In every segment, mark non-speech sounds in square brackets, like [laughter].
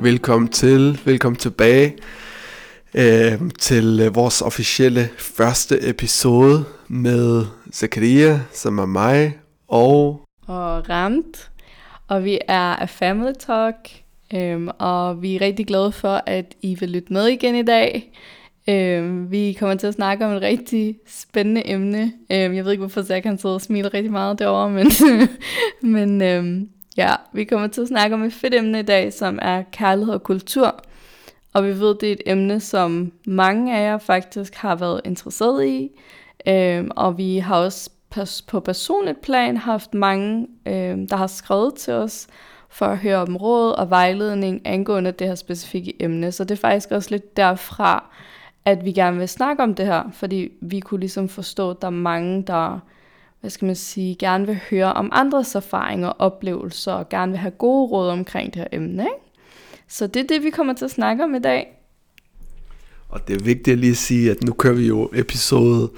Velkommen til, velkommen tilbage øhm, øh, til vores officielle første episode med Zakaria, som er mig, og... Og Ramt. Og vi er af Family Talk, øhm, og vi er rigtig glade for, at I vil lytte med igen i dag. Øhm, vi kommer til at snakke om et rigtig spændende emne. Øhm, jeg ved ikke, hvorfor Zach han sidder og smiler rigtig meget derovre, men, [laughs] men øhm, Ja, vi kommer til at snakke om et fedt emne i dag, som er kærlighed og kultur. Og vi ved, det er et emne, som mange af jer faktisk har været interesseret i. Øhm, og vi har også på personligt plan haft mange, øhm, der har skrevet til os for at høre om råd og vejledning angående det her specifikke emne. Så det er faktisk også lidt derfra, at vi gerne vil snakke om det her, fordi vi kunne ligesom forstå, at der er mange, der hvad skal man sige, gerne vil høre om andres erfaringer og oplevelser, og gerne vil have gode råd omkring det her emne. Ikke? Så det er det, vi kommer til at snakke om i dag. Og det er vigtigt at lige sige, at nu kører vi jo episode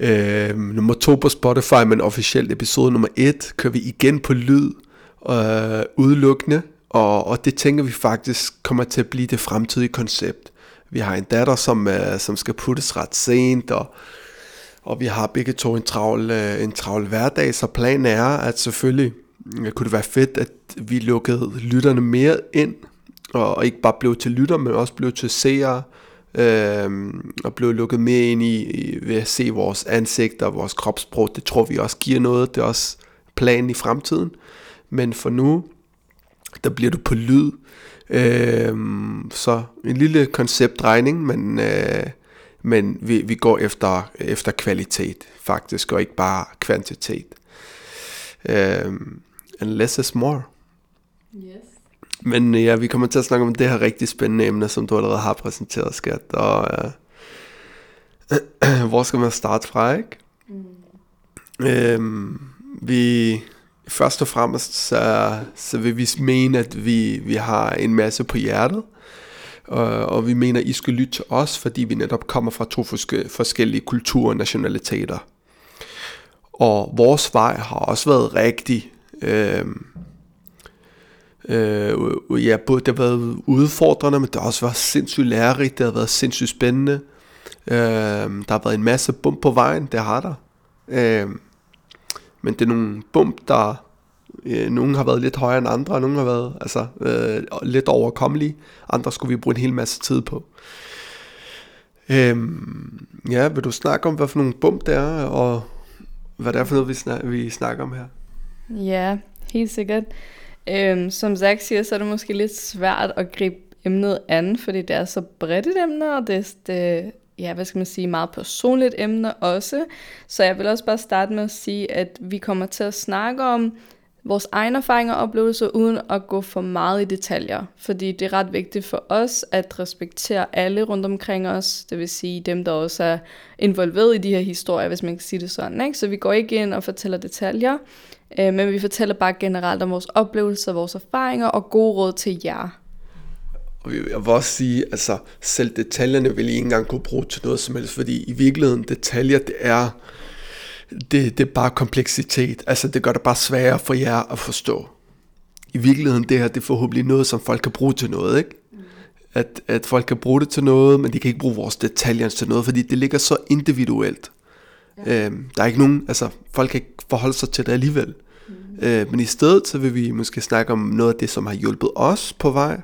øh, nummer to på Spotify, men officielt episode nummer et kører vi igen på lyd øh, udelukkende, og, og det tænker vi faktisk kommer til at blive det fremtidige koncept. Vi har en datter, som, øh, som skal puttes ret sent, og og vi har begge to en travl, øh, en travl hverdag, så planen er, at selvfølgelig øh, kunne det være fedt, at vi lukkede lytterne mere ind, og ikke bare blev til lytter, men også blev til seere, øh, og blev lukket mere ind i, i ved at se vores ansigter og vores kropssprog. Det tror vi også giver noget. Det er også planen i fremtiden. Men for nu, der bliver du på lyd. Øh, så en lille konceptregning, men øh, men vi, vi går efter, efter kvalitet faktisk, og ikke bare kvantitet. Um, and less is more. Yes. Men ja, vi kommer til at snakke om det her rigtig spændende emne, som du allerede har præsenteret, skat. Og uh, [clears throat] hvor skal man starte fra, ikke? Mm. Um, vi først og fremmest så, så vil vi mene, at vi, vi har en masse på hjertet og, og vi mener, I skal lytte til os, fordi vi netop kommer fra to forskellige kulturer og nationaliteter. Og vores vej har også været rigtig... Øh, øh, ja, både, det har været udfordrende, men det har også været sindssygt lærerigt, det har været sindssygt spændende. Øh, der har været en masse bump på vejen, det har der. Øh, men det er nogle bump, der Øh, nogle har været lidt højere end andre, og nogle har været altså, øh, lidt overkommelige. Andre skulle vi bruge en hel masse tid på. Øhm, ja, vil du snakke om, hvad for nogle bump det er, og hvad det er for noget, vi, snak, vi snakker om her? Ja, helt sikkert. Øhm, som Zach siger, så er det måske lidt svært at gribe emnet an, fordi det er så bredt et emne, og det det, ja, hvad skal man sige, meget personligt emne også. Så jeg vil også bare starte med at sige, at vi kommer til at snakke om vores egne erfaringer og oplevelser, uden at gå for meget i detaljer. Fordi det er ret vigtigt for os at respektere alle rundt omkring os, det vil sige dem, der også er involveret i de her historier, hvis man kan sige det sådan. Ikke? Så vi går ikke ind og fortæller detaljer, øh, men vi fortæller bare generelt om vores oplevelser, vores erfaringer og gode råd til jer. Og jeg vil også sige, altså selv detaljerne vil I ikke engang kunne bruge til noget som helst, fordi i virkeligheden detaljer, det er det, det er bare kompleksitet. Altså det gør det bare sværere for jer at forstå. I virkeligheden det her, det er forhåbentlig noget, som folk kan bruge til noget, ikke? At, at folk kan bruge det til noget, men de kan ikke bruge vores detaljer til noget, fordi det ligger så individuelt. Ja. Øhm, der er ikke nogen, altså folk kan ikke forholde sig til det alligevel. Mm. Øh, men i stedet så vil vi måske snakke om noget af det, som har hjulpet os på vej.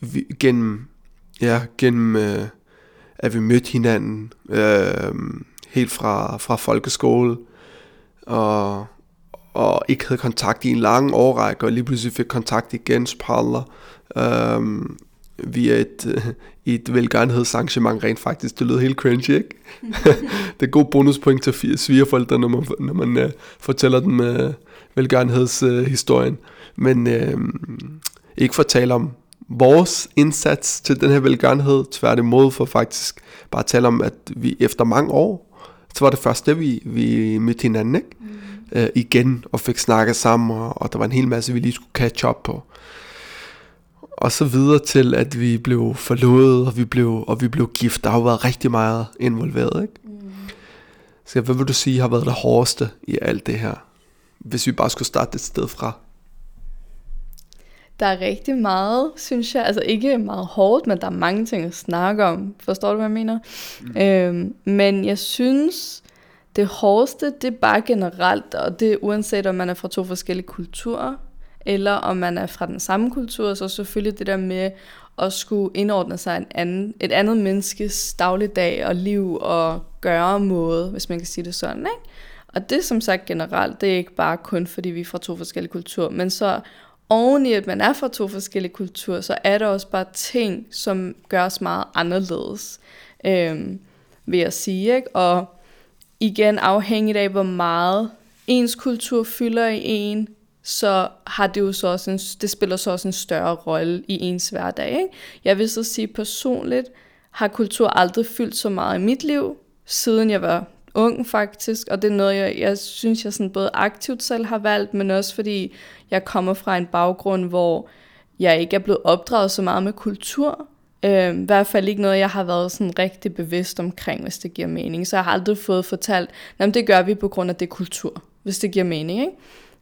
Vi, gennem, ja, gennem øh, at vi mødte hinanden. Øh, helt fra, fra folkeskole, og, og ikke havde kontakt i en lang årrække, og lige pludselig fik kontakt igen, spralder, øhm, via et, øh, [laughs] et velgørenhedsarrangement rent faktisk. Det lød helt cringy, ikke? [laughs] det er god bonuspoint til svigerforældre, når man, når man uh, fortæller dem uh, velgørenhedshistorien. Uh, Men uh, ikke for at tale om vores indsats til den her velgørenhed, tværtimod for faktisk bare at tale om, at vi efter mange år så var det første, vi, vi mødte hinanden, ikke? Mm. Øh, igen, og fik snakket sammen, og, og der var en hel masse, vi lige skulle catch up på. og så videre til, at vi blev forlovet, og vi blev, og vi blev gift. Der har jo været rigtig meget involveret, ikke? Mm. Så hvad vil du sige har været det hårdeste i alt det her? Hvis vi bare skulle starte et sted fra. Der er rigtig meget, synes jeg. Altså ikke meget hårdt, men der er mange ting at snakke om. Forstår du, hvad jeg mener? Mm. Øhm, men jeg synes, det hårdeste, det er bare generelt, og det er uanset om man er fra to forskellige kulturer, eller om man er fra den samme kultur, så selvfølgelig det der med at skulle indordne sig en anden, et andet menneskes dagligdag og liv og gøre måde, hvis man kan sige det sådan. Ikke? Og det som sagt generelt, det er ikke bare kun fordi vi er fra to forskellige kulturer, men så oven i at man er fra to forskellige kulturer, så er der også bare ting, som gør os meget anderledes, øh, vil jeg sige. Ikke? Og igen afhængigt af, hvor meget ens kultur fylder i en, så har det jo så også en, det spiller så også en større rolle i ens hverdag. Ikke? Jeg vil så sige personligt, har kultur aldrig fyldt så meget i mit liv, siden jeg var ung faktisk, og det er noget, jeg, jeg synes, jeg sådan både aktivt selv har valgt, men også fordi jeg kommer fra en baggrund, hvor jeg ikke er blevet opdraget så meget med kultur. Øh, I hvert fald ikke noget, jeg har været sådan rigtig bevidst omkring, hvis det giver mening. Så jeg har aldrig fået fortalt, at det gør vi på grund af det kultur, hvis det giver mening. Ikke?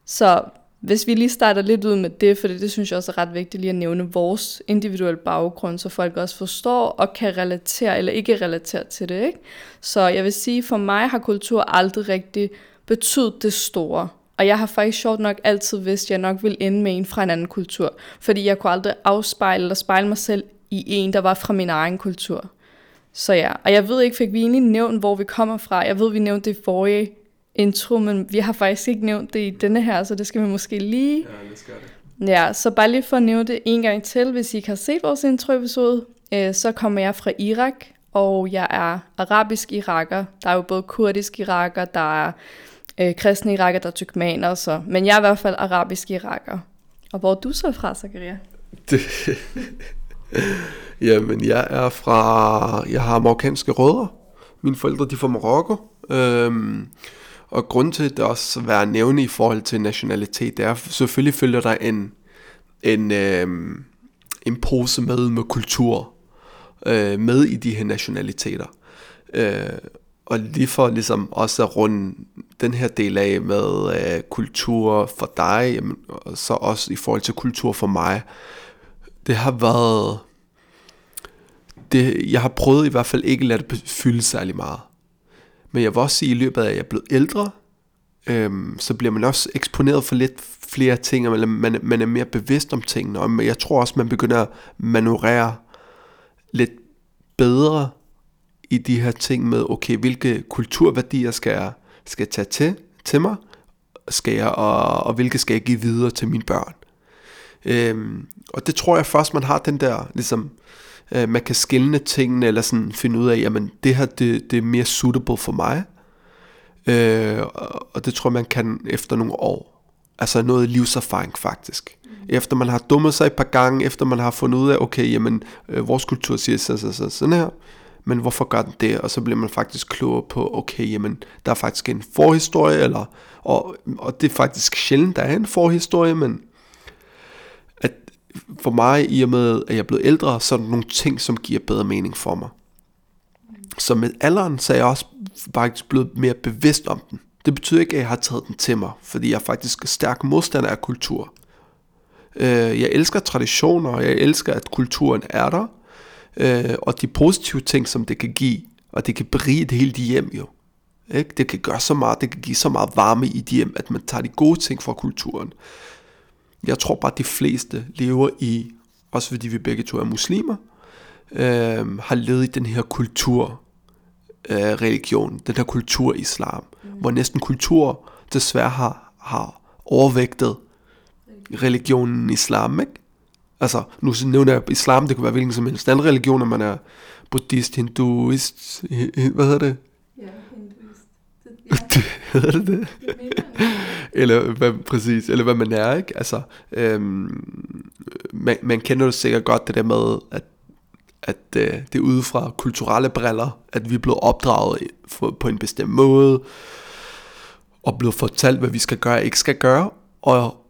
Så hvis vi lige starter lidt ud med det, for det synes jeg også er ret vigtigt lige at nævne vores individuelle baggrund, så folk også forstår og kan relatere eller ikke relatere til det. Ikke? Så jeg vil sige, for mig har kultur aldrig rigtig betydet det store. Og jeg har faktisk sjovt nok altid vidst, at jeg nok ville ende med en fra en anden kultur. Fordi jeg kunne aldrig afspejle eller spejle mig selv i en, der var fra min egen kultur. Så ja, og jeg ved ikke, fik vi egentlig nævnt, hvor vi kommer fra. Jeg ved, vi nævnte det i forrige intro, men vi har faktisk ikke nævnt det i denne her, så det skal vi måske lige... Ja, det skal det. Ja, så bare lige for at nævne det en gang til, hvis I ikke har set vores intro-episode, øh, så kommer jeg fra Irak, og jeg er arabisk iraker. Der er jo både kurdisk iraker, der er øh, kristne iraker, der er tyrkmaner, så. men jeg er i hvert fald arabisk iraker. Og hvor er du så fra, Zakaria? Det, [laughs] jamen, jeg er fra... Jeg har marokkanske rødder. Mine forældre, de er fra Marokko. Øhm, og grund til, at det også være nævne i forhold til nationalitet, det er, selvfølgelig følger der en, en, øh, en pose med med kultur øh, med i de her nationaliteter. Øh, og lige for ligesom også at runde den her del af med øh, kultur for dig, jamen, og så også i forhold til kultur for mig, det har været, det, jeg har prøvet i hvert fald ikke at lade det fylde særlig meget. Men jeg vil også sige, at i løbet af, at jeg er blevet ældre, øhm, så bliver man også eksponeret for lidt flere ting, eller man, man er mere bevidst om tingene, og jeg tror også, man begynder at manøvrere lidt bedre i de her ting med, okay, hvilke kulturværdier skal jeg, skal jeg tage til, til mig, skal jeg, og, og hvilke skal jeg give videre til mine børn. Øhm, og det tror jeg først, man har den der, ligesom, øh, man kan skille tingene, eller sådan finde ud af, jamen det her, det, det er mere suitable for mig. Øh, og det tror jeg, man kan efter nogle år. Altså noget livserfaring faktisk. Mm. Efter man har dummet sig et par gange, efter man har fundet ud af, okay, jamen øh, vores kultur siger så, så, så, sådan her, men hvorfor gør den det? Og så bliver man faktisk klogere på, okay, jamen der er faktisk en forhistorie, eller, og, og det er faktisk sjældent, der er en forhistorie, men for mig, i og med, at jeg er blevet ældre, så er der nogle ting, som giver bedre mening for mig. Så med alderen, så er jeg også faktisk blevet mere bevidst om den. Det betyder ikke, at jeg har taget den til mig, fordi jeg er faktisk stærk modstander af kultur. Øh, jeg elsker traditioner, og jeg elsker, at kulturen er der, øh, og de positive ting, som det kan give, og det kan berige det hele de hjem jo. Ikke? Det kan gøre så meget, det kan give så meget varme i de hjem, at man tager de gode ting fra kulturen. Jeg tror bare, at de fleste lever i, også fordi vi begge to er muslimer, øh, har levet i den her kultur, øh, religion, den her kultur islam, mm. hvor næsten kultur desværre har, har overvægtet religionen islam, ikke? Altså, nu nævner jeg islam, det kunne være hvilken som helst anden religion, når man er buddhist, hinduist, hvad hedder det? Ja, hinduist. Ja. [laughs] hedder det det? Eller hvad, præcis, eller hvad man er, ikke? Altså, øhm, man, man kender jo sikkert godt det der med, at, at øh, det er ude fra kulturelle briller, at vi er blevet opdraget for, på en bestemt måde, og blevet fortalt, hvad vi skal gøre og ikke skal gøre, og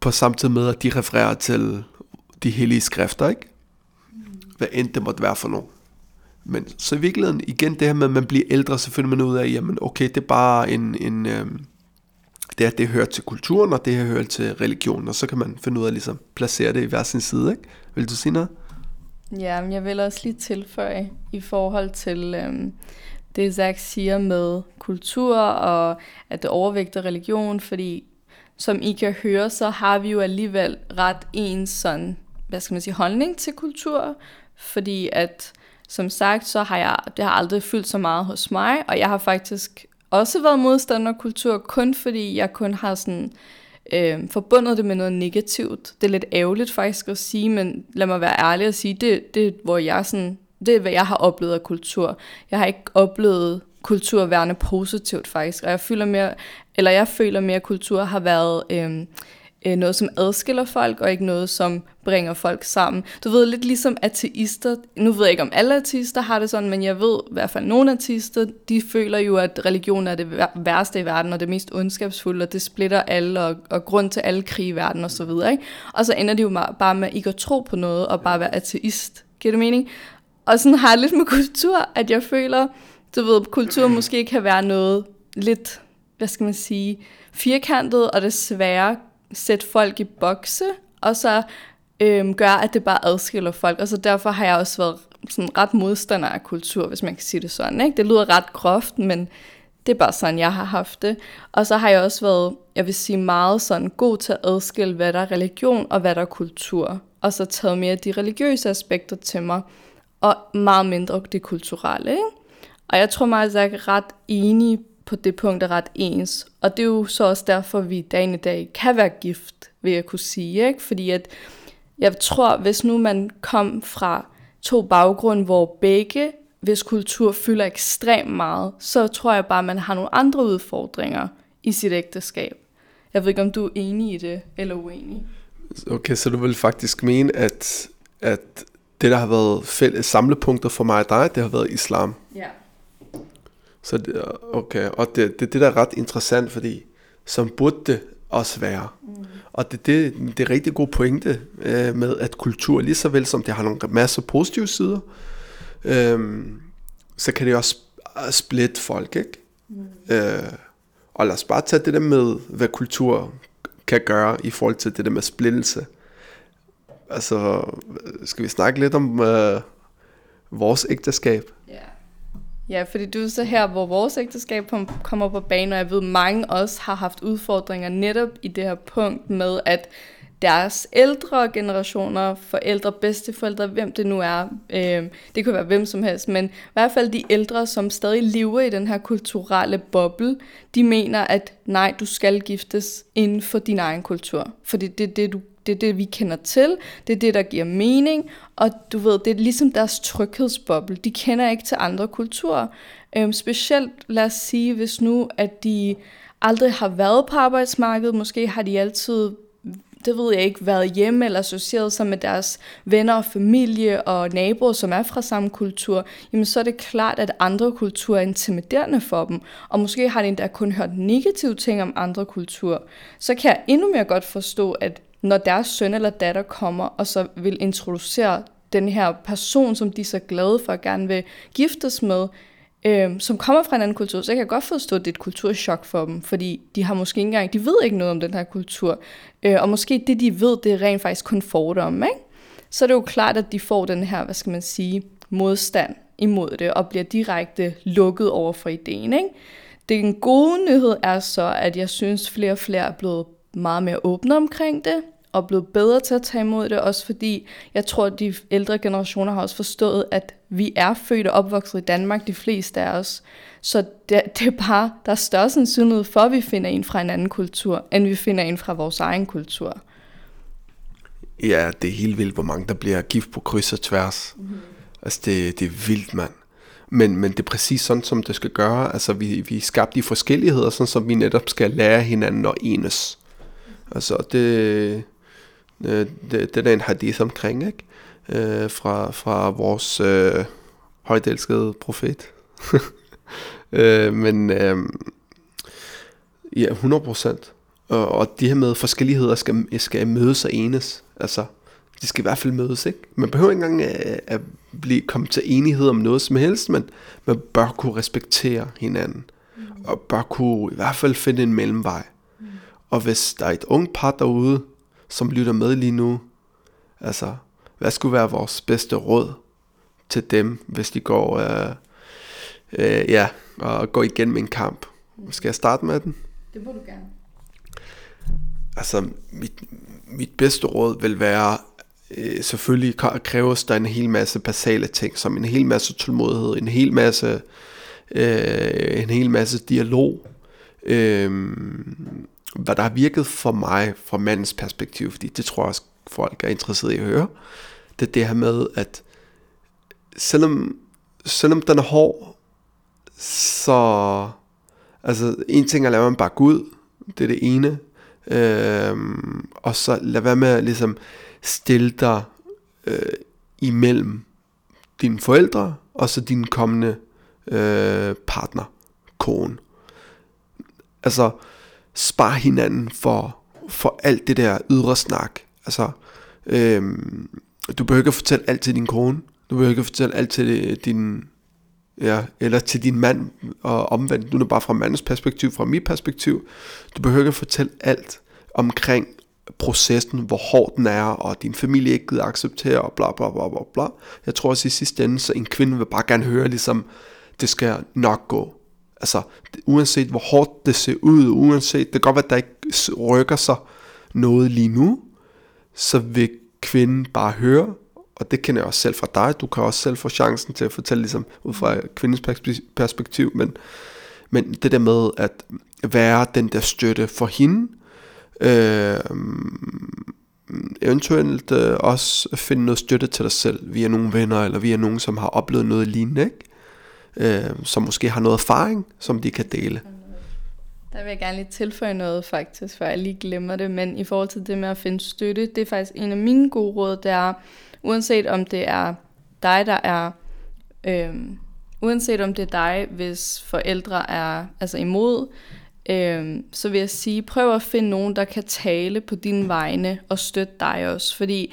på samtidig med, at de refererer til de hellige skrifter, ikke? Hvad end det måtte være for nogen. Men så i virkeligheden, igen det her med, at man bliver ældre, så finder man ud af, jamen okay, det er bare en, en øh, det at det hører til kulturen, og det her hører til religionen, og så kan man finde ud af at ligesom placere det i hver sin side, ikke? Vil du sige noget? Ja, men jeg vil også lige tilføje i forhold til øhm, det, Zach siger med kultur, og at det overvægter religion, fordi som I kan høre, så har vi jo alligevel ret en sådan, hvad skal man sige, holdning til kultur, fordi at som sagt, så har jeg, det har aldrig fyldt så meget hos mig, og jeg har faktisk også været modstander kultur, kun fordi jeg kun har sådan øh, forbundet det med noget negativt. Det er lidt ærgerligt faktisk at sige, men lad mig være ærlig og sige, det, det hvor jeg sådan, det er, hvad jeg har oplevet af kultur. Jeg har ikke oplevet kultur værende positivt faktisk, og jeg føler mere, eller jeg føler mere, at kultur har været øh, øh, noget, som adskiller folk, og ikke noget, som bringer folk sammen. Du ved, lidt ligesom ateister, nu ved jeg ikke, om alle ateister har det sådan, men jeg ved i hvert fald, nogle ateister, de føler jo, at religion er det værste i verden, og det mest ondskabsfulde, og det splitter alle, og, og grund til alle krige i verden, og så videre. Ikke? Og så ender det jo bare med ikke at tro på noget, og bare være ateist. Giver det mening? Og sådan har jeg lidt med kultur, at jeg føler, du ved, kultur måske kan være noget lidt, hvad skal man sige, firkantet, og desværre sætte folk i bokse, og så øhm, gør, at det bare adskiller folk. Og så derfor har jeg også været sådan ret modstander af kultur, hvis man kan sige det sådan. Ikke? Det lyder ret groft, men det er bare sådan, jeg har haft det. Og så har jeg også været, jeg vil sige, meget sådan god til at adskille, hvad der er religion og hvad der er kultur. Og så taget mere de religiøse aspekter til mig, og meget mindre det kulturelle. Ikke? Og jeg tror mig, at jeg er ret enig på det punkt er ret ens. Og det er jo så også derfor, at vi dagen i dag kan være gift, vil jeg kunne sige. Ikke? Fordi at jeg tror, hvis nu man kom fra to baggrunde, hvor begge, hvis kultur fylder ekstremt meget, så tror jeg bare, at man har nogle andre udfordringer i sit ægteskab. Jeg ved ikke, om du er enig i det, eller uenig. Okay, så du vil faktisk mene, at, at det, der har været fælles samlepunkter for mig og dig, det har været islam. Ja. Så det, okay, og det, det, det der er ret interessant, fordi som burde det også være. Mm. Og det, det, det er rigtig god pointe øh, med, at kultur, lige så vel som det har nogle masser af positive sider, øh, så kan det også splitte folk, ikke? Mm. Øh, og lad os bare tage det der med, hvad kultur kan gøre i forhold til det der med splittelse. Altså, skal vi snakke lidt om øh, vores ægteskab? Ja. Ja, fordi du er så her, hvor vores ægteskab kommer på banen, og jeg ved, mange også har haft udfordringer netop i det her punkt med, at deres ældre generationer, forældre, bedsteforældre, hvem det nu er, øh, det kan være hvem som helst, men i hvert fald de ældre, som stadig lever i den her kulturelle boble, de mener, at nej, du skal giftes inden for din egen kultur, fordi det er det, du det er det, vi kender til. Det er det, der giver mening. Og du ved, det er ligesom deres tryghedsboble. De kender ikke til andre kulturer. Øhm, specielt, lad os sige, hvis nu, at de aldrig har været på arbejdsmarkedet. Måske har de altid det ved jeg ikke, været hjemme eller associeret sig med deres venner og familie og naboer, som er fra samme kultur, jamen så er det klart, at andre kulturer er intimiderende for dem. Og måske har de endda kun hørt negative ting om andre kulturer. Så kan jeg endnu mere godt forstå, at når deres søn eller datter kommer og så vil introducere den her person, som de er så glade for og gerne vil giftes med, øh, som kommer fra en anden kultur, så jeg kan godt forstå, at det er et kulturschok for dem, fordi de har måske ikke engang, de ved ikke noget om den her kultur, øh, og måske det, de ved, det er rent faktisk kun fordomme, ikke? Så er det jo klart, at de får den her, hvad skal man sige, modstand imod det, og bliver direkte lukket over for ideen, ikke? Den gode nyhed er så, at jeg synes, flere og flere er blevet meget mere åbne omkring det og blevet bedre til at tage imod det, også fordi jeg tror, at de ældre generationer har også forstået, at vi er født og opvokset i Danmark, de fleste af os. Så det, [laughs] det er bare, der er større sandsynlighed for, at vi finder en fra en anden kultur, end vi finder en fra vores egen kultur. Ja, det er helt vildt, hvor mange der bliver gift på kryds og tværs. Mm-hmm. Altså, det, det er vildt, mand. Men, men det er præcis sådan, som det skal gøre. Altså, vi, vi skabte de forskelligheder, sådan som vi netop skal lære hinanden og enes. Altså, det, Øh, det, det er en hadith omkring, ikke? Øh, fra, fra vores øh, højt elskede profet. [laughs] øh, men øh, ja, 100 procent. Og, og de her med forskelligheder skal, skal mødes og enes. Altså, de skal i hvert fald mødes, ikke? Man behøver ikke engang at, at blive, komme til enighed om noget som helst, men man bør kunne respektere hinanden, mm. og bør kunne i hvert fald finde en mellemvej. Mm. Og hvis der er et ung par derude, som lytter med lige nu, altså, hvad skulle være vores bedste råd til dem, hvis de går, øh, øh, ja, og går igennem en kamp? Skal jeg starte med den? Det må du gerne. Altså, mit, mit bedste råd vil være, øh, selvfølgelig kræves der en hel masse basale ting, som en hel masse tålmodighed, en hel masse, øh, en hel masse dialog. Øh, hvad der har virket for mig fra mandens perspektiv, fordi det tror jeg også folk er interesseret i at høre, det er det her med, at selvom, selvom den er hård, så altså en ting er at lade man bare gå ud, det er det ene, øhm, og så lad være med at ligesom stille dig øh, imellem dine forældre og så din kommende øh, partner, kone. Altså, spar hinanden for, for alt det der ydre snak. Altså, øhm, du behøver ikke at fortælle alt til din kone. Du behøver ikke at fortælle alt til øh, din, ja, eller til din mand, og omvendt. Nu er det bare fra mandens perspektiv, fra mit perspektiv. Du behøver ikke at fortælle alt omkring processen, hvor hård den er, og din familie ikke gider acceptere, og bla bla bla bla bla. Jeg tror også i sidste ende, så en kvinde vil bare gerne høre, ligesom, det skal nok gå. Altså, uanset hvor hårdt det ser ud, uanset, det kan godt være, at der ikke rykker sig noget lige nu, så vil kvinden bare høre, og det kender jeg også selv fra dig, du kan også selv få chancen til at fortælle ligesom ud fra kvindens perspektiv, men, men det der med at være den der støtte for hende, øh, eventuelt øh, også finde noget støtte til dig selv via nogle venner, eller via nogen, som har oplevet noget lignende, ikke? Øh, som måske har noget erfaring, som de kan dele. Der vil jeg gerne lige tilføje noget faktisk, for jeg lige glemmer det, men i forhold til det med at finde støtte, det er faktisk en af mine gode råd, det er, uanset om det er dig, der er, øh, uanset om det er dig, hvis forældre er altså imod, øh, så vil jeg sige, prøv at finde nogen, der kan tale på dine vegne og støtte dig også, fordi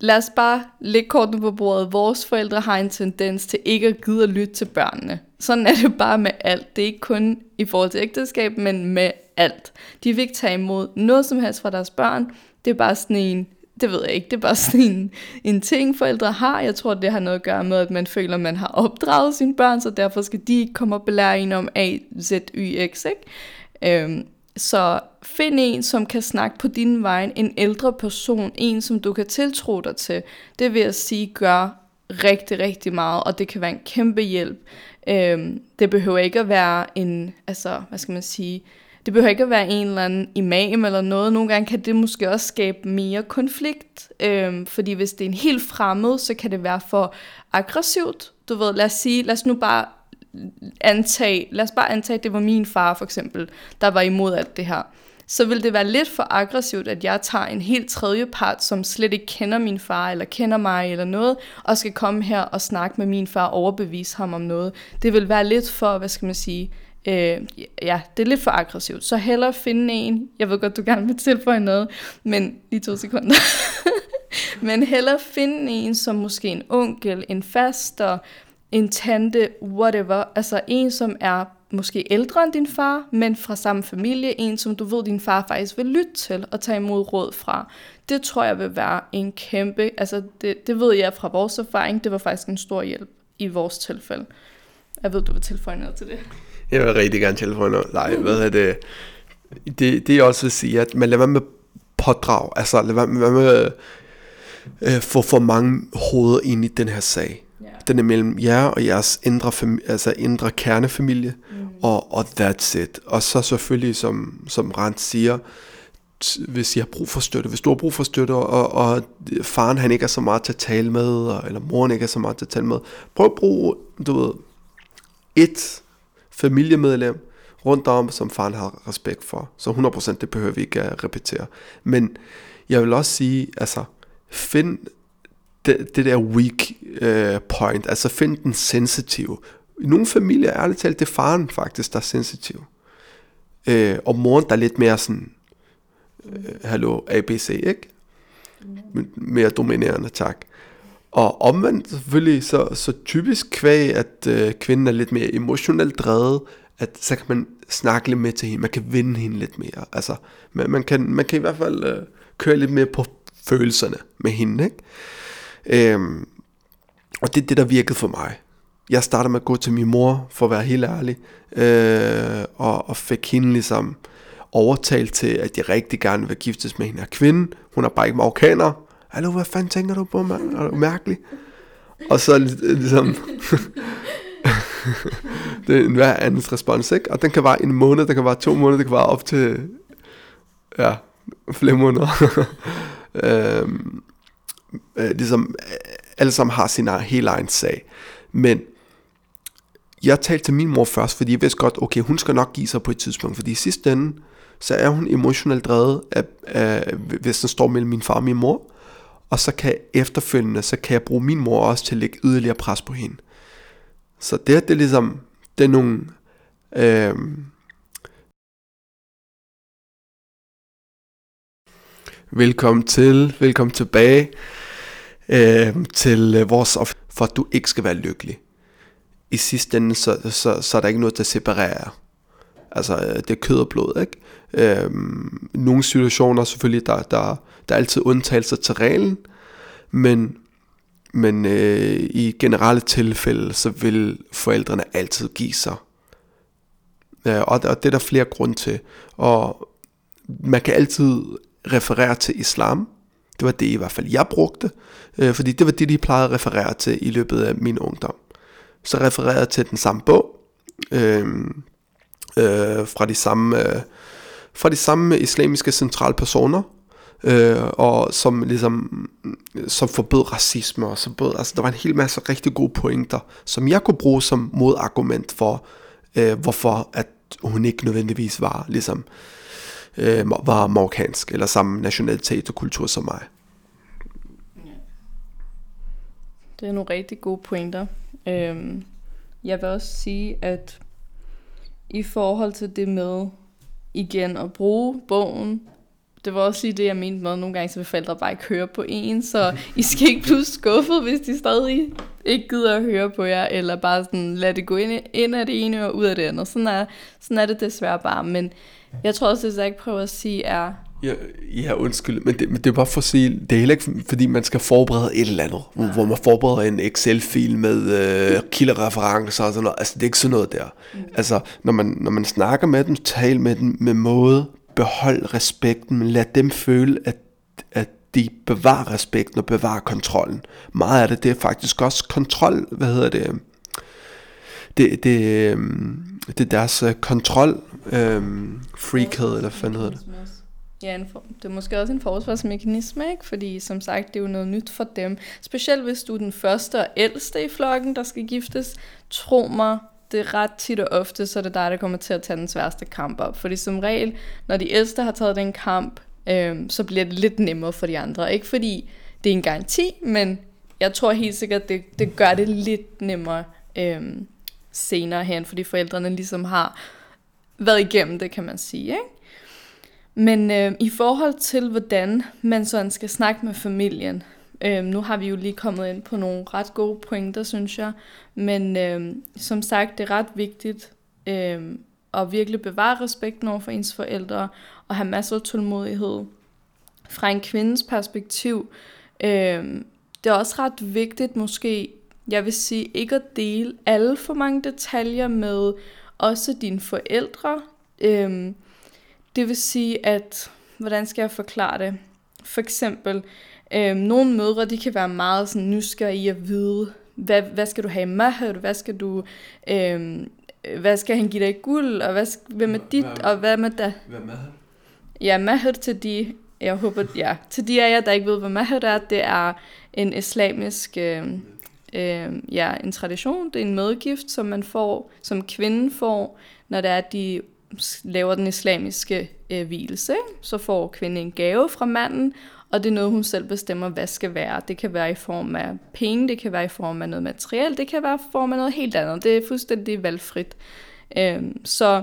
lad os bare lægge kortene på bordet. Vores forældre har en tendens til ikke at gide at lytte til børnene. Sådan er det bare med alt. Det er ikke kun i forhold til ægteskab, men med alt. De vil ikke tage imod noget som helst fra deres børn. Det er bare sådan en, det ved jeg ikke, det er bare [laughs] sådan en, en ting, forældre har. Jeg tror, det har noget at gøre med, at man føler, at man har opdraget sine børn, så derfor skal de ikke komme og belære en om A, Z, Y, X, ikke? Øhm, så find en, som kan snakke på din vej, en ældre person, en, som du kan tiltro dig til. Det vil jeg sige gør rigtig, rigtig meget, og det kan være en kæmpe hjælp. Øhm, det behøver ikke at være en, altså, hvad skal man sige, det behøver ikke at være en eller anden imam eller noget. Nogle gange kan det måske også skabe mere konflikt, øhm, fordi hvis det er en helt fremmed, så kan det være for aggressivt. Du ved, lad os sige, lad os nu bare antage, lad os bare antage, at det var min far for eksempel, der var imod alt det her, så vil det være lidt for aggressivt, at jeg tager en helt tredje part, som slet ikke kender min far, eller kender mig, eller noget, og skal komme her og snakke med min far og overbevise ham om noget. Det vil være lidt for, hvad skal man sige, øh, ja, det er lidt for aggressivt. Så hellere finde en, jeg ved godt, du gerne vil tilføje noget, men lige to sekunder. [laughs] men hellere finde en, som måske en onkel, en faster, en tante, whatever. Altså en, som er måske ældre end din far, men fra samme familie. En, som du ved, din far faktisk vil lytte til og tage imod råd fra. Det tror jeg vil være en kæmpe, altså det, det ved jeg fra vores erfaring, det var faktisk en stor hjælp i vores tilfælde. Jeg ved, du vil tilføje noget til det. Jeg vil rigtig gerne tilføje noget. Nej, hvad er det? Det, det er også at sige, at man lader være med pådrag. Altså lad være med, med øh, få for mange hoveder ind i den her sag den er mellem jer og jeres indre, fami- altså indre kernefamilie, mm. og, og that's it. Og så selvfølgelig, som, som Rand siger, hvis I har brug for støtte, hvis du har brug for støtte, og, og faren han ikke er så meget til at tale med, eller moren ikke er så meget til at tale med, prøv at bruge, du ved, et familiemedlem rundt om, som faren har respekt for. Så 100% det behøver vi ikke at repetere. Men jeg vil også sige, altså, find det, det der weak uh, point, altså find den sensitive. I nogle familier, ærligt talt, det er faren faktisk, der er sensitiv. Uh, og moren, der er lidt mere sådan, uh, hallo, ABC, ikke? Mere dominerende, tak. Og omvendt selvfølgelig, så, så typisk kvæg, at øh, kvinden er lidt mere emotionelt drevet, at så kan man snakke lidt mere til hende, man kan vinde hende lidt mere. Altså, man, man, kan, man kan i hvert fald øh, køre lidt mere på følelserne med hende, ikke? Øhm, og det er det, der virkede for mig. Jeg startede med at gå til min mor, for at være helt ærlig, øh, og, og fik hende ligesom overtalt til, at jeg rigtig gerne vil giftes med hende her kvinde. Hun er bare ikke marokkaner. Hallo, hvad fanden tænker du på, mand? Er du mærkelig? Og så ligesom... [laughs] det er en hver andens respons, ikke? Og den kan være en måned, den kan være to måneder, det kan være op til... Ja, flere måneder. [laughs] øhm, øh, ligesom øh, alle sammen har sin helt egen sag. Men jeg talte til min mor først, fordi jeg vidste godt, okay, hun skal nok give sig på et tidspunkt, fordi i sidste ende, så er hun emotionelt drevet, af, af, hvis den står mellem min far og min mor, og så kan jeg efterfølgende, så kan jeg bruge min mor også til at lægge yderligere pres på hende. Så det, det er ligesom, det er nogle, øh, Velkommen til, velkommen tilbage øh, til øh, vores of- for at du ikke skal være lykkelig. I sidste ende, så, så, så er der ikke noget, der separerer. Altså, øh, det er kød og blod, ikke? Øh, nogle situationer selvfølgelig, der, der, der er altid undtagelser til reglen, men, men øh, i generelle tilfælde, så vil forældrene altid give sig. Øh, og, og det er der flere grunde til. Og man kan altid referere til islam. Det var det i hvert fald, jeg brugte, øh, fordi det var det, de plejede at referere til i løbet af min ungdom. Så refererede jeg til den samme bog, øh, øh, fra de samme... Øh, fra de samme islamiske centralpersoner, øh, og som ligesom som forbød racisme og så bød, altså der var en hel masse rigtig gode pointer, som jeg kunne bruge som modargument for, øh, hvorfor at hun ikke nødvendigvis var ligesom øh, var marokkansk, eller samme nationalitet og kultur som mig. Det er nogle rigtig gode pointer. Øhm, jeg vil også sige, at i forhold til det med igen at bruge bogen, det var også lige det, jeg mente med, at nogle gange så vil forældre bare ikke høre på en, så I skal ikke blive skuffet, hvis de stadig ikke gider at høre på jer, eller bare sådan lade det gå ind, ind af det ene og ud af det andet. Sådan er, sådan er det desværre bare, men jeg tror også, det jeg ikke prøver at sige er... Ja, ja undskyld, men det, men det er bare for at sige, det er heller ikke fordi man skal forberede et eller andet, ja. hvor man forbereder en Excel-fil med øh, kildereferencer og sådan noget. Altså det er ikke sådan noget der. Mm. Altså når man, når man snakker med dem, tal med dem med måde, behold respekten, lad dem føle, at, at de bevarer respekten og bevarer kontrollen. Meget af det, det er faktisk også kontrol, hvad hedder det, det, det, øhm, det er deres øh, kontrol øhm, freakhed, eller hvad hedder det? Ja, en for, det er måske også en forsvarsmekanisme, ikke? fordi som sagt, det er jo noget nyt for dem. Specielt hvis du er den første og ældste i flokken, der skal giftes. Tro mig, det er ret tit og ofte, så er det dig, der kommer til at tage den sværeste kamp op. Fordi som regel, når de ældste har taget den kamp, øh, så bliver det lidt nemmere for de andre. Ikke fordi det er en garanti, men jeg tror helt sikkert, det, det gør det lidt nemmere øh, senere hen, fordi forældrene ligesom har været igennem det, kan man sige. Ikke? Men øh, i forhold til, hvordan man sådan skal snakke med familien, øh, nu har vi jo lige kommet ind på nogle ret gode pointer, synes jeg, men øh, som sagt, det er ret vigtigt øh, at virkelig bevare respekten over for ens forældre, og have masser af tålmodighed. Fra en kvindes perspektiv, øh, det er også ret vigtigt måske, jeg vil sige, ikke at dele alle for mange detaljer med også dine forældre. Øh, det vil sige, at, hvordan skal jeg forklare det? For eksempel, øh, nogle mødre, de kan være meget sådan nysgerrige i at vide, hvad, hvad skal du have i mahad, hvad skal du, øh, hvad skal han give dig guld, og hvad, hvad med dit, hvad, og hvad med da? Hvad mahad? Ja, mahad til de, jeg håber, ja, til de af jer, der ikke ved, hvad mahad er, det er en islamisk, øh, øh, ja, en tradition, det er en medgift, som man får, som kvinden får, når det er, at de laver den islamiske øh, hvilelse, så får kvinden en gave fra manden, og det er noget, hun selv bestemmer, hvad skal være. Det kan være i form af penge, det kan være i form af noget materiel, det kan være i form af noget helt andet. Det er fuldstændig valgfrit. Øhm, så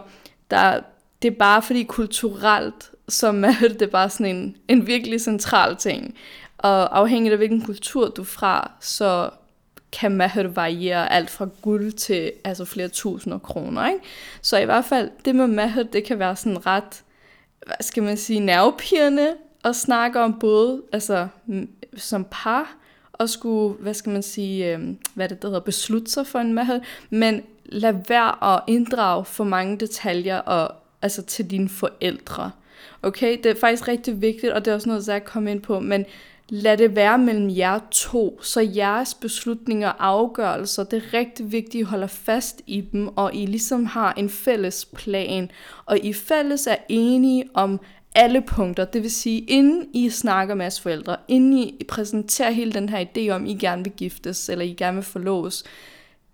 der, det er bare fordi kulturelt, så [laughs] er det er bare sådan en, en virkelig central ting. Og afhængigt af hvilken kultur du er fra, så kan maher variere alt fra guld til altså flere tusinder kroner. Ikke? Så i hvert fald, det med maher, det kan være sådan ret, hvad skal man sige, nervepirrende at snakke om både altså, som par, og skulle, hvad skal man sige, øh, hvad det der hedder, beslutte sig for en maher, men lad være at inddrage for mange detaljer og, altså til dine forældre. Okay, det er faktisk rigtig vigtigt, og det er også noget, jeg kommer ind på, men lad det være mellem jer to, så jeres beslutninger og afgørelser, det er rigtig vigtigt, at I holder fast i dem, og I ligesom har en fælles plan, og I fælles er enige om alle punkter. Det vil sige, inden I snakker med jeres forældre, inden I præsenterer hele den her idé om, I gerne vil giftes, eller I gerne vil forlås,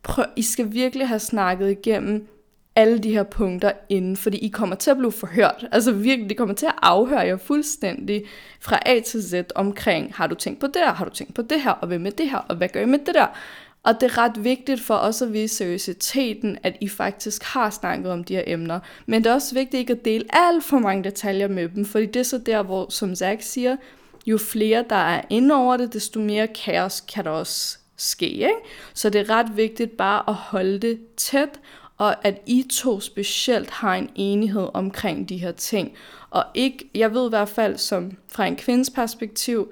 prøv, I skal virkelig have snakket igennem alle de her punkter inden, fordi I kommer til at blive forhørt. Altså virkelig, det kommer til at afhøre jer fuldstændig fra A til Z omkring, har du tænkt på det her, har du tænkt på det her, og hvad med det her, og hvad gør I med det der? Og det er ret vigtigt for os at vise seriøsiteten, at I faktisk har snakket om de her emner. Men det er også vigtigt ikke at dele alt for mange detaljer med dem, fordi det er så der, hvor, som Zach siger, jo flere der er inde over det, desto mere kaos kan der også ske. Ikke? Så det er ret vigtigt bare at holde det tæt, og at I to specielt har en enighed omkring de her ting. Og ikke, jeg ved i hvert fald som fra en kvindes perspektiv,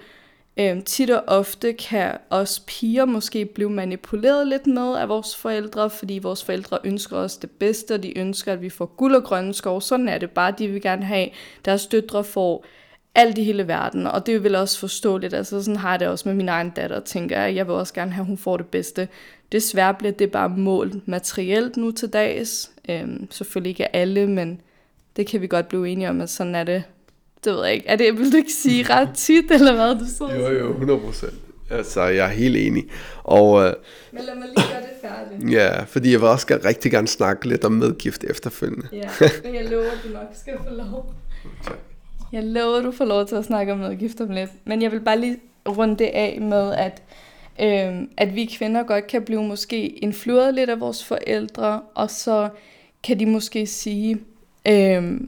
Øhm, tit og ofte kan os piger måske blive manipuleret lidt med af vores forældre, fordi vores forældre ønsker os det bedste, og de ønsker, at vi får guld og grønne skov. Sådan er det bare, de vil gerne have, deres døtre får alt i hele verden, og det vil også forståeligt. Altså sådan har jeg det også med min egen datter, tænker jeg. Jeg vil også gerne have, at hun får det bedste. Desværre bliver det bare målt materielt nu til dags. Øhm, selvfølgelig ikke alle, men det kan vi godt blive enige om, at sådan er det. Det ved jeg ikke. Er det, vil du ikke sige ret tit, eller hvad du så? Jo, jo, 100 procent. Altså, jeg er helt enig. Og, øh, Men lad mig lige gøre det færdigt. Ja, fordi jeg vil også rigtig gerne snakke lidt om medgift efterfølgende. Ja, [laughs] men jeg lover, at du nok skal få lov. Tak. Jeg lover, at du får lov til at snakke om medgift om lidt. Men jeg vil bare lige runde det af med, at øh, at vi kvinder godt kan blive måske influeret lidt af vores forældre, og så kan de måske sige, øh,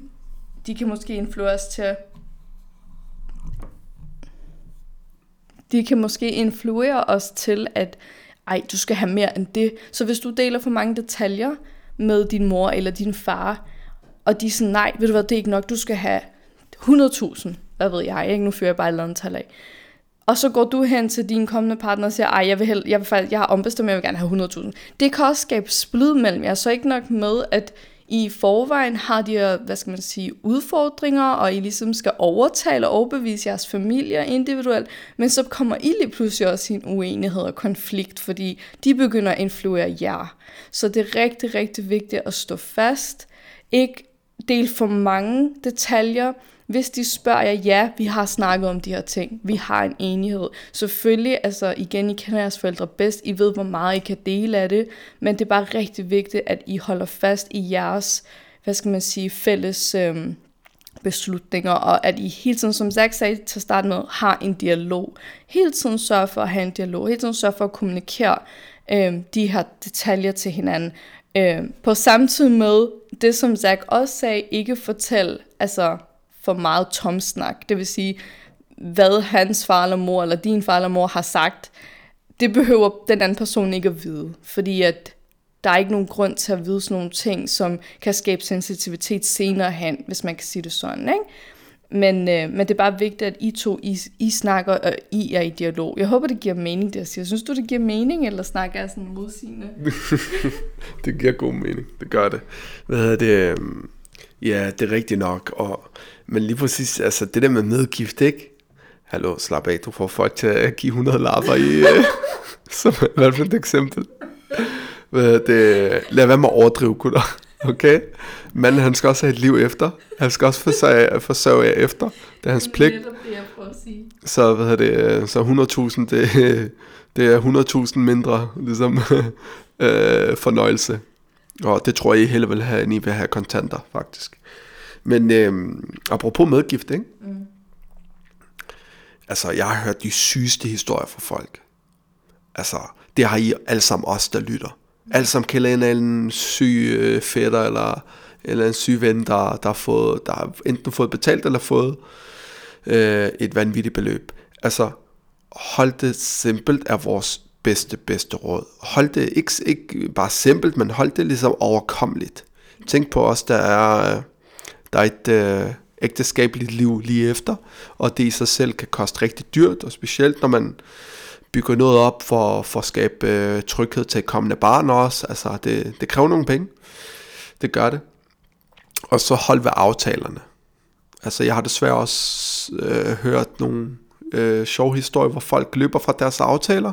de kan måske influere os til de kan måske influere os til, at ej, du skal have mere end det. Så hvis du deler for mange detaljer med din mor eller din far, og de er sådan, nej, ved du hvad, det er ikke nok, du skal have 100.000, hvad ved jeg, ikke? nu fører jeg bare et eller andet tal af og så går du hen til din kommende partner og siger, ej, jeg vil, held, jeg, vil faktisk, jeg har ombestemt, jeg vil gerne have 100.000. Det kan også skabe splid mellem jer, så ikke nok med, at i forvejen har de her, hvad skal man sige, udfordringer, og I ligesom skal overtale og overbevise jeres familie individuelt, men så kommer I lige pludselig også i en uenighed og konflikt, fordi de begynder at influere jer. Så det er rigtig, rigtig vigtigt at stå fast, ikke del for mange detaljer, hvis de spørger jer, ja, vi har snakket om de her ting, vi har en enighed. Selvfølgelig, altså igen, I kender jeres forældre bedst, I ved, hvor meget I kan dele af det, men det er bare rigtig vigtigt, at I holder fast i jeres, hvad skal man sige, fælles øhm, beslutninger, og at I hele tiden, som Zach sagde til at starte med, har en dialog. Hele tiden sørge for at have en dialog, hele tiden sørge for at kommunikere øhm, de her detaljer til hinanden. Øhm, på samtidig med det, som Zach også sagde, ikke fortæl, altså for meget tomsnak. Det vil sige, hvad hans far eller mor, eller din far eller mor har sagt, det behøver den anden person ikke at vide. Fordi at der er ikke nogen grund til at vide sådan nogle ting, som kan skabe sensitivitet senere hen, hvis man kan sige det sådan. Ikke? Men, øh, men det er bare vigtigt, at I to, I, I snakker, og I er i dialog. Jeg håber, det giver mening, det jeg siger. Synes du, det giver mening, eller snakker jeg sådan modsigende? [laughs] det giver god mening, det gør det. Hvad hedder det? Øhm, ja, det er rigtigt nok, og men lige præcis, altså det der med medgift, ikke? Hallo, slap af, du får folk til at give 100 lapper i, øh, [laughs] som i hvert fald et eksempel. Det, lad være med at overdrive, gutter. [laughs] Okay? Men han skal også have et liv efter. Han skal også forsørge, forsørge jer efter. Det er hans pligt. Så, hvad det, så 100.000, det, [laughs] det er 100.000 mindre ligesom, øh, fornøjelse. Og det tror jeg, I heller vil have, end I vil have kontanter, faktisk. Men øh, apropos medgift, ikke? Mm. Altså, jeg har hørt de sygeste historier fra folk. Altså, det har I alle sammen os, der lytter. Mm. Alle sammen kender en eller anden syg øh, fætter, eller eller en syg ven, der, der, har fået, der har enten fået betalt eller fået øh, et vanvittigt beløb. Altså, hold det simpelt er vores bedste, bedste råd. Hold det ikke, ikke bare simpelt, men hold det ligesom overkommeligt. Tænk på os, der er, der er et øh, ægteskabeligt liv lige efter, og det i sig selv kan koste rigtig dyrt, og specielt når man bygger noget op for, for at skabe øh, tryghed til kommende barn også. Altså, det, det kræver nogle penge. Det gør det. Og så hold ved aftalerne. Altså, jeg har desværre også øh, hørt nogle øh, sjove historier, hvor folk løber fra deres aftaler.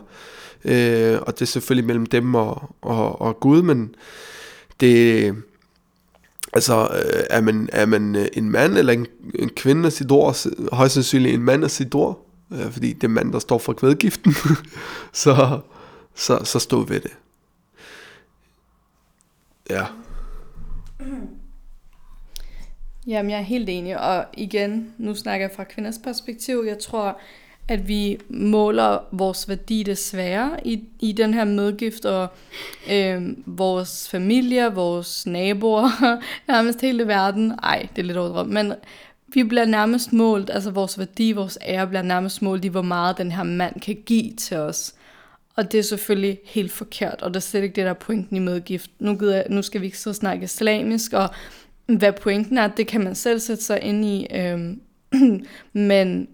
Øh, og det er selvfølgelig mellem dem og, og, og Gud, men det... Altså, øh, er, man, er man øh, en mand eller en, en kvinde af sit ord, højst sandsynligt en mand af sit ord, øh, fordi det er mand, der står for kvædgiften, [laughs] så, så, så stå ved det. Ja. Jamen, jeg er helt enig, og igen, nu snakker jeg fra kvinders perspektiv. Jeg tror, at vi måler vores værdi desværre i, i den her medgift, og øh, vores familie, vores naboer, [laughs] nærmest hele verden. Ej, det er lidt overdrevet, men vi bliver nærmest målt, altså vores værdi, vores ære bliver nærmest målt i, hvor meget den her mand kan give til os. Og det er selvfølgelig helt forkert, og det er slet ikke det, der er pointen i medgift. Nu, gider, nu skal vi ikke så snakke islamisk, og hvad pointen er, det kan man selv sætte sig ind i. Øhm, [clears throat] men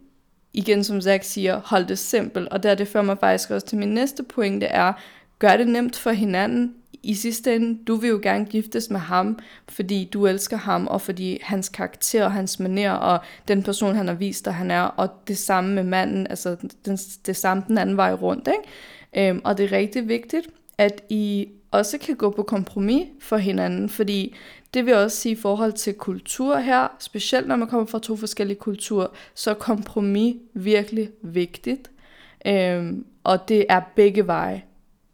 igen, som Zach siger, hold det simpelt. Og der det fører mig faktisk også til min næste pointe er, gør det nemt for hinanden. I sidste ende, du vil jo gerne giftes med ham, fordi du elsker ham, og fordi hans karakter og hans maner, og den person, han har vist dig, han er, og det samme med manden, altså den, det samme den anden vej rundt. Ikke? Øhm, og det er rigtig vigtigt, at I også kan gå på kompromis for hinanden, fordi det vil også sige i forhold til kultur her, specielt når man kommer fra to forskellige kulturer, så er kompromis virkelig vigtigt. Øhm, og det er begge veje.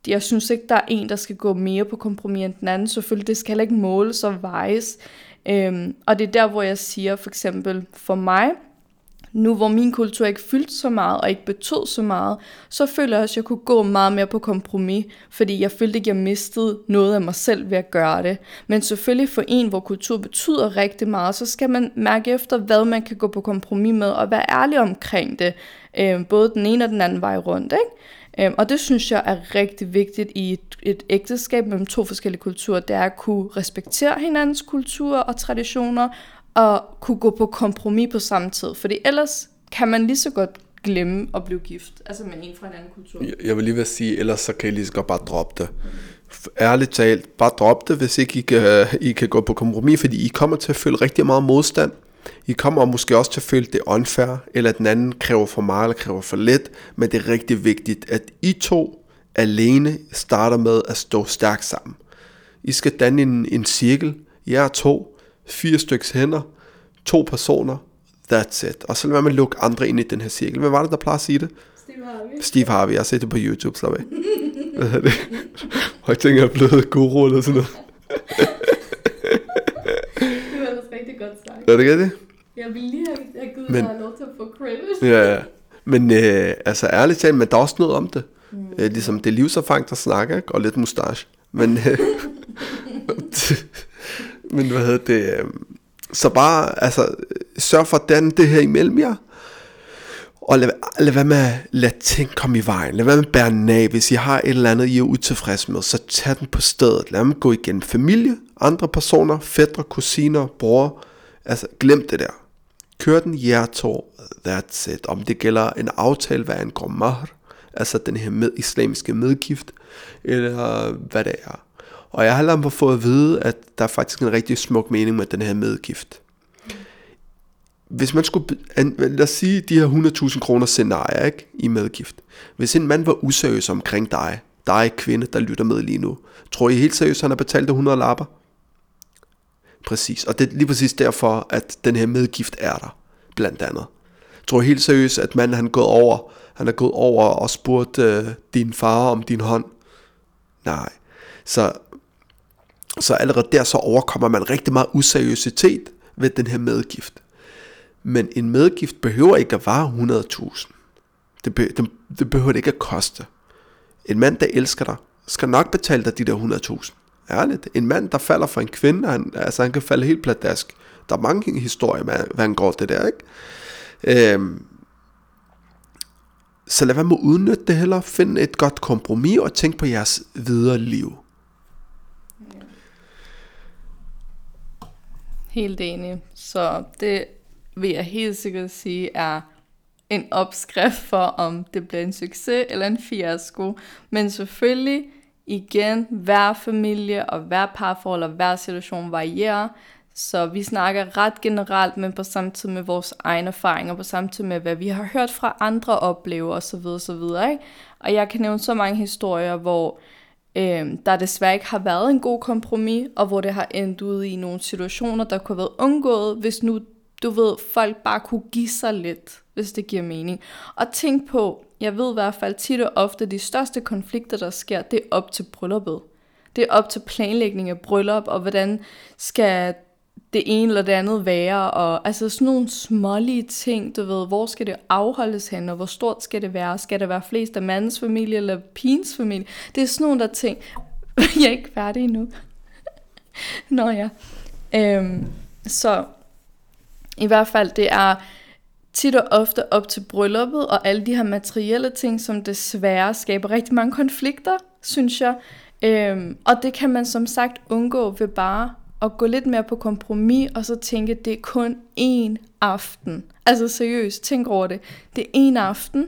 Jeg synes ikke, der er en, der skal gå mere på kompromis end den anden. Selvfølgelig, det skal heller ikke måles og vejes. Øhm, og det er der, hvor jeg siger, for eksempel for mig, nu hvor min kultur ikke fyldte så meget og ikke betød så meget, så føler jeg også, at jeg kunne gå meget mere på kompromis, fordi jeg følte ikke, at jeg mistede noget af mig selv ved at gøre det. Men selvfølgelig for en, hvor kultur betyder rigtig meget, så skal man mærke efter, hvad man kan gå på kompromis med, og være ærlig omkring det, øh, både den ene og den anden vej rundt. Ikke? Øh, og det synes jeg er rigtig vigtigt i et, et ægteskab mellem to forskellige kulturer, det er at kunne respektere hinandens kultur og traditioner, at kunne gå på kompromis på samme tid. Fordi ellers kan man lige så godt glemme at blive gift, altså med en fra en anden kultur. Jeg vil lige vil sige, ellers så kan I lige så godt bare droppe det. Ærligt talt, bare drop det, hvis ikke I kan, I kan gå på kompromis, fordi I kommer til at føle rigtig meget modstand. I kommer måske også til at føle, det unfair, eller at den anden kræver for meget eller kræver for lidt, men det er rigtig vigtigt, at I to alene starter med at stå stærkt sammen. I skal danne en, en cirkel, jer to, fire stykker hænder, to personer, that's it. Og så lad man lukke andre ind i den her cirkel. Hvad var det, der plejer at sige det? Steve Harvey. Steve Harvey, jeg har set det på YouTube, slap af. Er? Og jeg tænker, jeg er blevet guru eller sådan noget. [laughs] det var ellers rigtig godt sagt. Er det ikke det? Jeg vil lige have, have givet Men- dig lov til at få credit. Ja, ja. Men øh, altså ærligt talt, men der er også noget om det. Mm. Øh, ligesom det er livserfaring, der snakker, ikke? og lidt mustache. Men, øh, [laughs] men hvad hedder det? Øh, så bare, altså, sørg for at danne det her imellem jer. Og lad, lad være med at lade ting komme i vejen. Lad være med at bære den af. Hvis I har et eller andet, I er utilfredse med, så tag den på stedet. Lad dem gå igen. Familie, andre personer, fædre, kusiner, bror. Altså, glem det der. Kør den jer to. That's it. Om det gælder en aftale, hvad angår mahr, altså den her med, islamiske medgift, eller hvad det er. Og jeg har allerede fået at vide, at der er faktisk en rigtig smuk mening med den her medgift. Hvis man skulle, lad os sige, de her 100.000 kroner scenarie, ikke, i medgift. Hvis en mand var useriøs omkring dig, dig kvinde, der lytter med lige nu, tror I helt seriøst, han har betalt 100 lapper? Præcis, og det er lige præcis derfor, at den her medgift er der, blandt andet. Tror I helt seriøst, at manden han er gået over, han er gået over og spurgt øh, din far om din hånd? Nej. Så, så allerede der så overkommer man rigtig meget useriøsitet ved den her medgift. Men en medgift behøver ikke at vare 100.000. Det, be, det, det behøver det ikke at koste. En mand, der elsker dig, skal nok betale dig de der 100.000. Ærligt. En mand, der falder for en kvinde, han, altså han kan falde helt pladask. Der er mange historier, med, hvad han går det der, ikke? Øhm, så lad være med at udnytte det heller. Find et godt kompromis og tænk på jeres videre liv. Helt enig. Så det vil jeg helt sikkert sige er en opskrift for, om det bliver en succes eller en fiasko. Men selvfølgelig, igen, hver familie og hver parforhold og hver situation varierer. Så vi snakker ret generelt, men på samme tid med vores egne erfaringer, på samme tid med, hvad vi har hørt fra andre opleve osv. osv. Ikke? Og jeg kan nævne så mange historier, hvor øh, der desværre ikke har været en god kompromis, og hvor det har endt ud i nogle situationer, der kunne have været undgået, hvis nu, du ved, folk bare kunne give sig lidt, hvis det giver mening. Og tænk på, jeg ved i hvert fald tit og ofte, de største konflikter, der sker, det er op til brylluppet. Det er op til planlægning af bryllup, og hvordan skal det ene eller det andet være, og altså sådan nogle smålige ting, du ved, hvor skal det afholdes hen, og hvor stort skal det være, skal det være flest af mandens familie eller pigens familie, det er sådan nogle der ting, [laughs] jeg er ikke færdig endnu. [laughs] Nå ja. Øhm, så i hvert fald, det er tit og ofte op til brylluppet, og alle de her materielle ting, som desværre skaber rigtig mange konflikter, synes jeg. Øhm, og det kan man som sagt undgå ved bare at gå lidt mere på kompromis, og så tænke, at det er kun én aften. Altså seriøst, tænk over det. Det er én aften,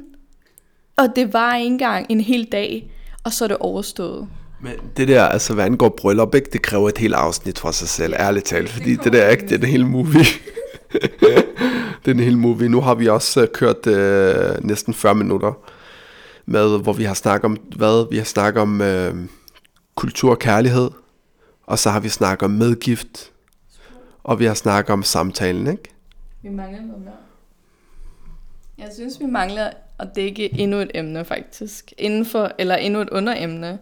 og det var ikke engang en hel dag, og så er det overstået. Men det der, altså hvad angår bryllup, ikke, det kræver et helt afsnit for sig selv, ærligt talt, fordi det, det der ikke, det er den hele movie. [laughs] det er den hele movie. Nu har vi også uh, kørt uh, næsten 40 minutter med, hvor vi har snakket om, hvad? Vi har snakket om uh, kultur og kærlighed, og så har vi snakket om medgift, og vi har snakket om samtalen, ikke? Vi mangler noget mere. Jeg synes, vi mangler at dække endnu et emne, faktisk. Inden for, eller endnu et underemne.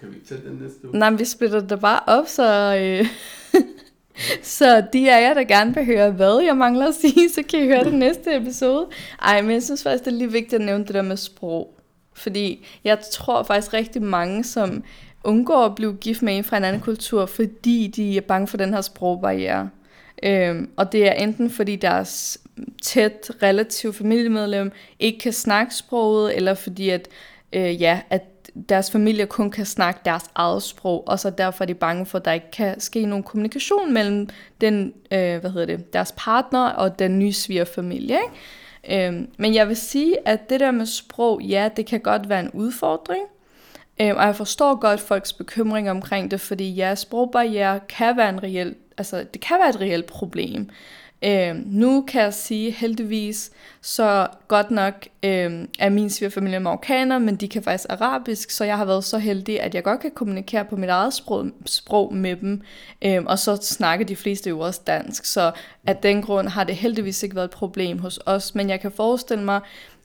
Kan vi tage den næste uge? Nej, vi splitter det bare op, så... Øh, [laughs] så de af jer, der gerne vil høre, hvad jeg mangler at sige, så kan I høre det næste episode. Ej, men jeg synes faktisk, det er lige vigtigt at nævne det der med sprog. Fordi jeg tror faktisk rigtig mange, som undgår at blive gift med en fra en anden kultur, fordi de er bange for den her sprogbarriere. Øhm, og det er enten fordi deres tæt relativ familiemedlem ikke kan snakke sproget, eller fordi at, øh, ja, at deres familie kun kan snakke deres eget sprog, og så derfor er de bange for, at der ikke kan ske nogen kommunikation mellem den, øh, hvad hedder det, deres partner og den nye svigerfamilie. Ikke? Øhm, men jeg vil sige, at det der med sprog, ja, det kan godt være en udfordring, Øhm, og jeg forstår godt folks bekymring omkring det, fordi ja, sprogbarriere kan være en reel, altså det kan være et reelt problem. Øhm, nu kan jeg sige heldigvis, så godt nok øhm, er min svigerfamilie marokkaner, men de kan faktisk arabisk, så jeg har været så heldig, at jeg godt kan kommunikere på mit eget sprog, sprog med dem, øhm, og så snakker de fleste jo også dansk, så af den grund har det heldigvis ikke været et problem hos os, men jeg kan forestille mig,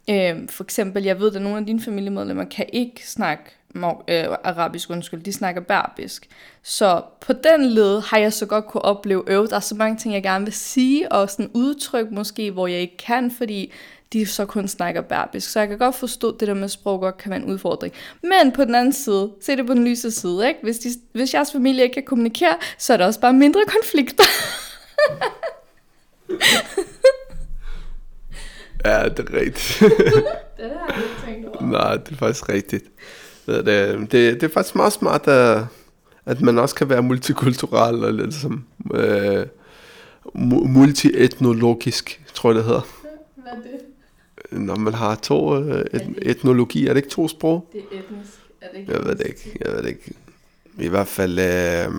øhm, for eksempel, jeg ved, at nogle af dine familiemedlemmer kan ikke snakke øh, arabisk, undskyld, de snakker berbisk. Så på den led har jeg så godt kunne opleve, øv, der er så mange ting, jeg gerne vil sige, og sådan udtryk måske, hvor jeg ikke kan, fordi de så kun snakker berbisk. Så jeg kan godt forstå, at det der med sprog godt kan være en udfordring. Men på den anden side, se det på den lyse side, ikke? Hvis, de, hvis jeres familie ikke kan kommunikere, så er der også bare mindre konflikter. [laughs] ja, det er rigtigt. [laughs] det har jeg ikke tænkt over. Nej, det er faktisk rigtigt. Det, det, det er faktisk meget smart, at, at man også kan være multikulturel og lidt som øh, multietnologisk, tror jeg det hedder. Hvad er det? Når man har to øh, et, etnologi, er det ikke to sprog? Det er etnisk. Er det ikke jeg ved det ikke, jeg ved det ikke. I hvert fald, øh,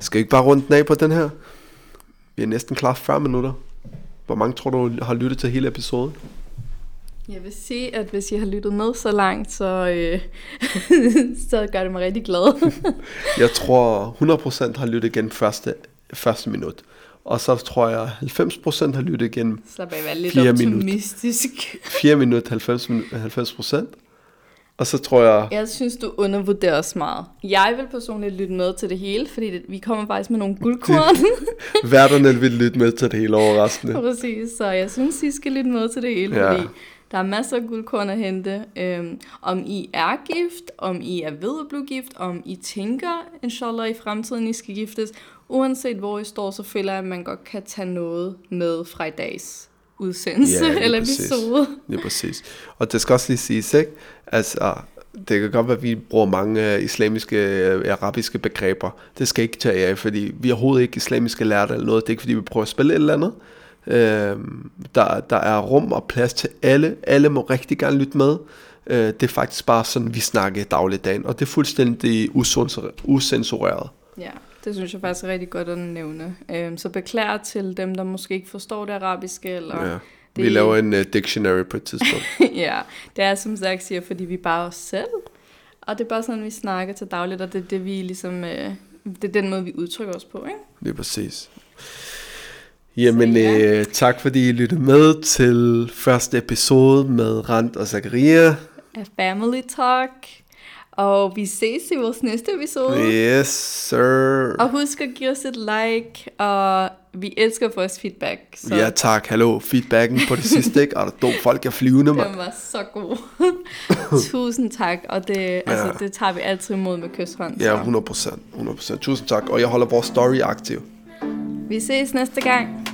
skal vi ikke bare runde den af på den her? Vi er næsten klar 40 minutter. Hvor mange tror du har lyttet til hele episoden? Jeg vil sige, at hvis I har lyttet med så langt, så, øh, [laughs] så gør det mig rigtig glad. [laughs] jeg tror 100% har lyttet igen første, første minut. Og så tror jeg 90% har lyttet igen Så bør være lidt optimistisk. [laughs] Minut. 4 minut 90, 90%. Og så tror jeg... Jeg synes, du undervurderer os meget. Jeg vil personligt lytte med til det hele, fordi det, vi kommer faktisk med nogle guldkorn. Værterne vil lytte med til det hele overraskende. Præcis, så jeg synes, I skal lytte med til det hele, ja. fordi Der er masser af guldkorn at hente. Øhm, om I er gift, om I er ved at blive gift, om I tænker, inshallah, i fremtiden I skal giftes. Uanset hvor I står, så føler jeg, at man godt kan tage noget med fra i dags udsendelse Ja, eller episode. Er præcis. Og det skal også lige siges, ikke? Altså, det kan godt være, at vi bruger mange øh, islamiske, øh, arabiske begreber. Det skal ikke tage af, fordi vi er overhovedet ikke islamiske lærte eller noget. Det er ikke, fordi vi prøver at spille et eller andet. Øhm, der, der er rum og plads til alle. Alle må rigtig gerne lytte med. Øh, det er faktisk bare sådan, vi snakker i dagligdagen. Og det er fuldstændig usensur- usensureret. Ja, det synes jeg faktisk er rigtig godt at nævne. Øhm, så beklager til dem, der måske ikke forstår det arabiske, eller... Ja. Det- Vi laver en uh, dictionary på et tidspunkt. [laughs] ja, det er som sagt siger, fordi vi bare os selv. Og det er bare sådan, vi snakker til dagligt, og det er det, vi ligesom... Øh, det er den måde, vi udtrykker os på, ikke? Det er præcis. Jamen, Så ja. øh, tak fordi I lyttede med til første episode med Rand og Zakaria. Af Family Talk. Og vi ses i vores næste episode. Yes, sir. Og husk at give os et like, og vi elsker at få os feedback. Så Ja tak, hallo. Feedbacken på det sidste, ikke? Og der dog folk er flyvende, mand. den var så god. [laughs] Tusind tak, og det, ja. altså, det tager vi altid imod med kysshånd. Ja, så. 100 procent. 100 procent. Tusind tak. Og jeg holder vores story aktiv. Vi ses næste gang.